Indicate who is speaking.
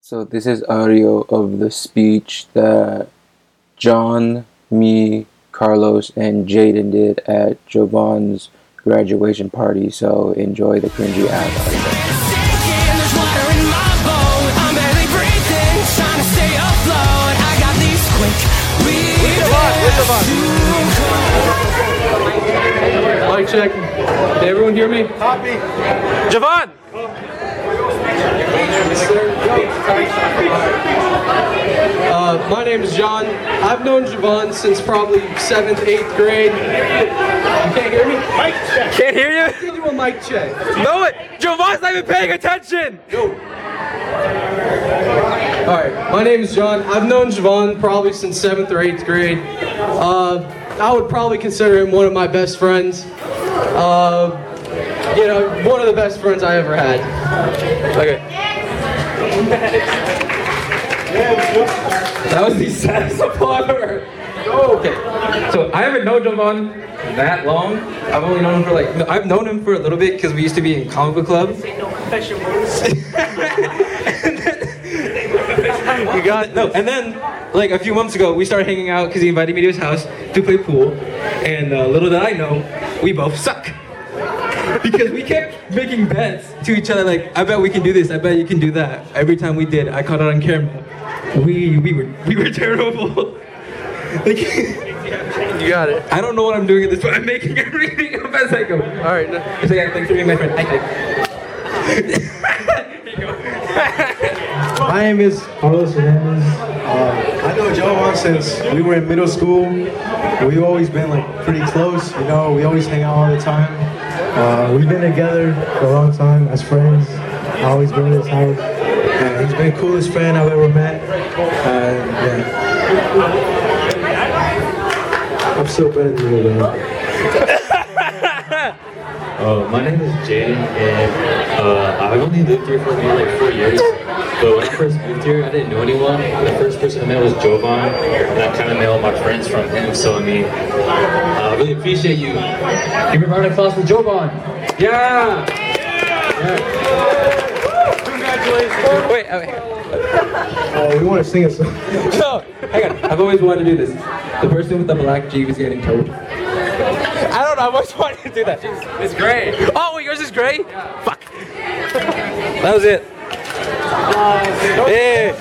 Speaker 1: So this is audio of the speech that John, me, Carlos, and Jaden did at Jovan's graduation party. So enjoy the cringy ass audio.
Speaker 2: There's water in my boat. I'm barely breathing, trying to stay afloat. I got these quick
Speaker 3: Mic check. Did everyone hear me? Copy.
Speaker 4: Javon!
Speaker 3: Uh, my name is John. I've known Javon since probably seventh, eighth grade. You can't hear me? Mic check.
Speaker 4: Can't hear you?
Speaker 3: Give you a mic check.
Speaker 4: No, it. Javon's not even paying attention.
Speaker 3: All right, my name is John. I've known Javon probably since seventh or eighth grade. Uh, I would probably consider him one of my best friends. Uh, you know, one of the best friends I ever had.
Speaker 4: Okay. That was the ever. Okay. So I haven't known Javon that long. I've only known him for like, I've known him for a little bit because we used to be in comic book club. You got no, and then like a few months ago, we started hanging out because he invited me to his house to play pool, and uh, little did I know, we both suck because we kept making bets to each other like, I bet we can do this, I bet you can do that. Every time we did, I caught it on camera. We we were we were terrible. like,
Speaker 5: You got it.
Speaker 4: I don't know what I'm doing at this point. I'm making everything up as I go.
Speaker 5: All right. no-
Speaker 4: So yeah, thanks for being my friend. Hi,
Speaker 6: My name is Carlos Hernandez. Uh, I know Jovan since we were in middle school. We've always been like pretty close, you know, we always hang out all the time. Uh, we've been together for a long time as friends. I always been his house. He's been the coolest friend I've ever met. And yeah. I'm so better than you, man.
Speaker 7: Uh, my name is Jaden, and uh, I've only lived here for maybe like four years. But when I first moved here, I didn't know anyone. The first person I met was Jovan, and I kind of met all my friends from him. So I mean, uh, I really appreciate you. Give me a round of applause for Jovan. Yeah.
Speaker 4: Wait, oh, wait.
Speaker 6: Oh, we want to sing a song.
Speaker 4: No, hang on. I've always wanted to do this. The person with the black Jeep is getting towed. I don't know. I've always wanted to do that. It's gray. Oh, wait, yours is gray? Fuck. That was it. Oh, yeah.